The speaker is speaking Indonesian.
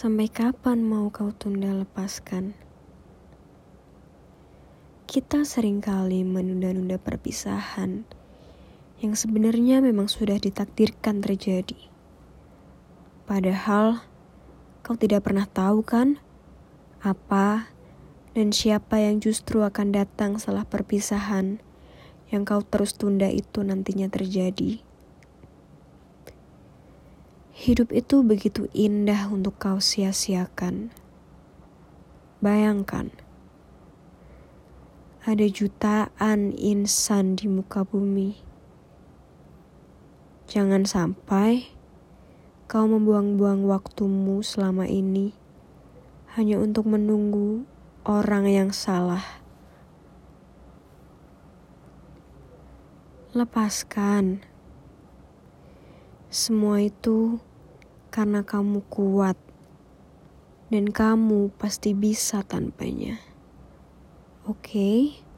Sampai kapan mau kau tunda lepaskan? Kita sering kali menunda-nunda perpisahan yang sebenarnya memang sudah ditakdirkan terjadi. Padahal kau tidak pernah tahu kan apa dan siapa yang justru akan datang setelah perpisahan yang kau terus tunda itu nantinya terjadi. Hidup itu begitu indah untuk kau sia-siakan. Bayangkan, ada jutaan insan di muka bumi. Jangan sampai kau membuang-buang waktumu selama ini hanya untuk menunggu orang yang salah. Lepaskan semua itu karena kamu kuat dan kamu pasti bisa tanpanya. Oke. Okay?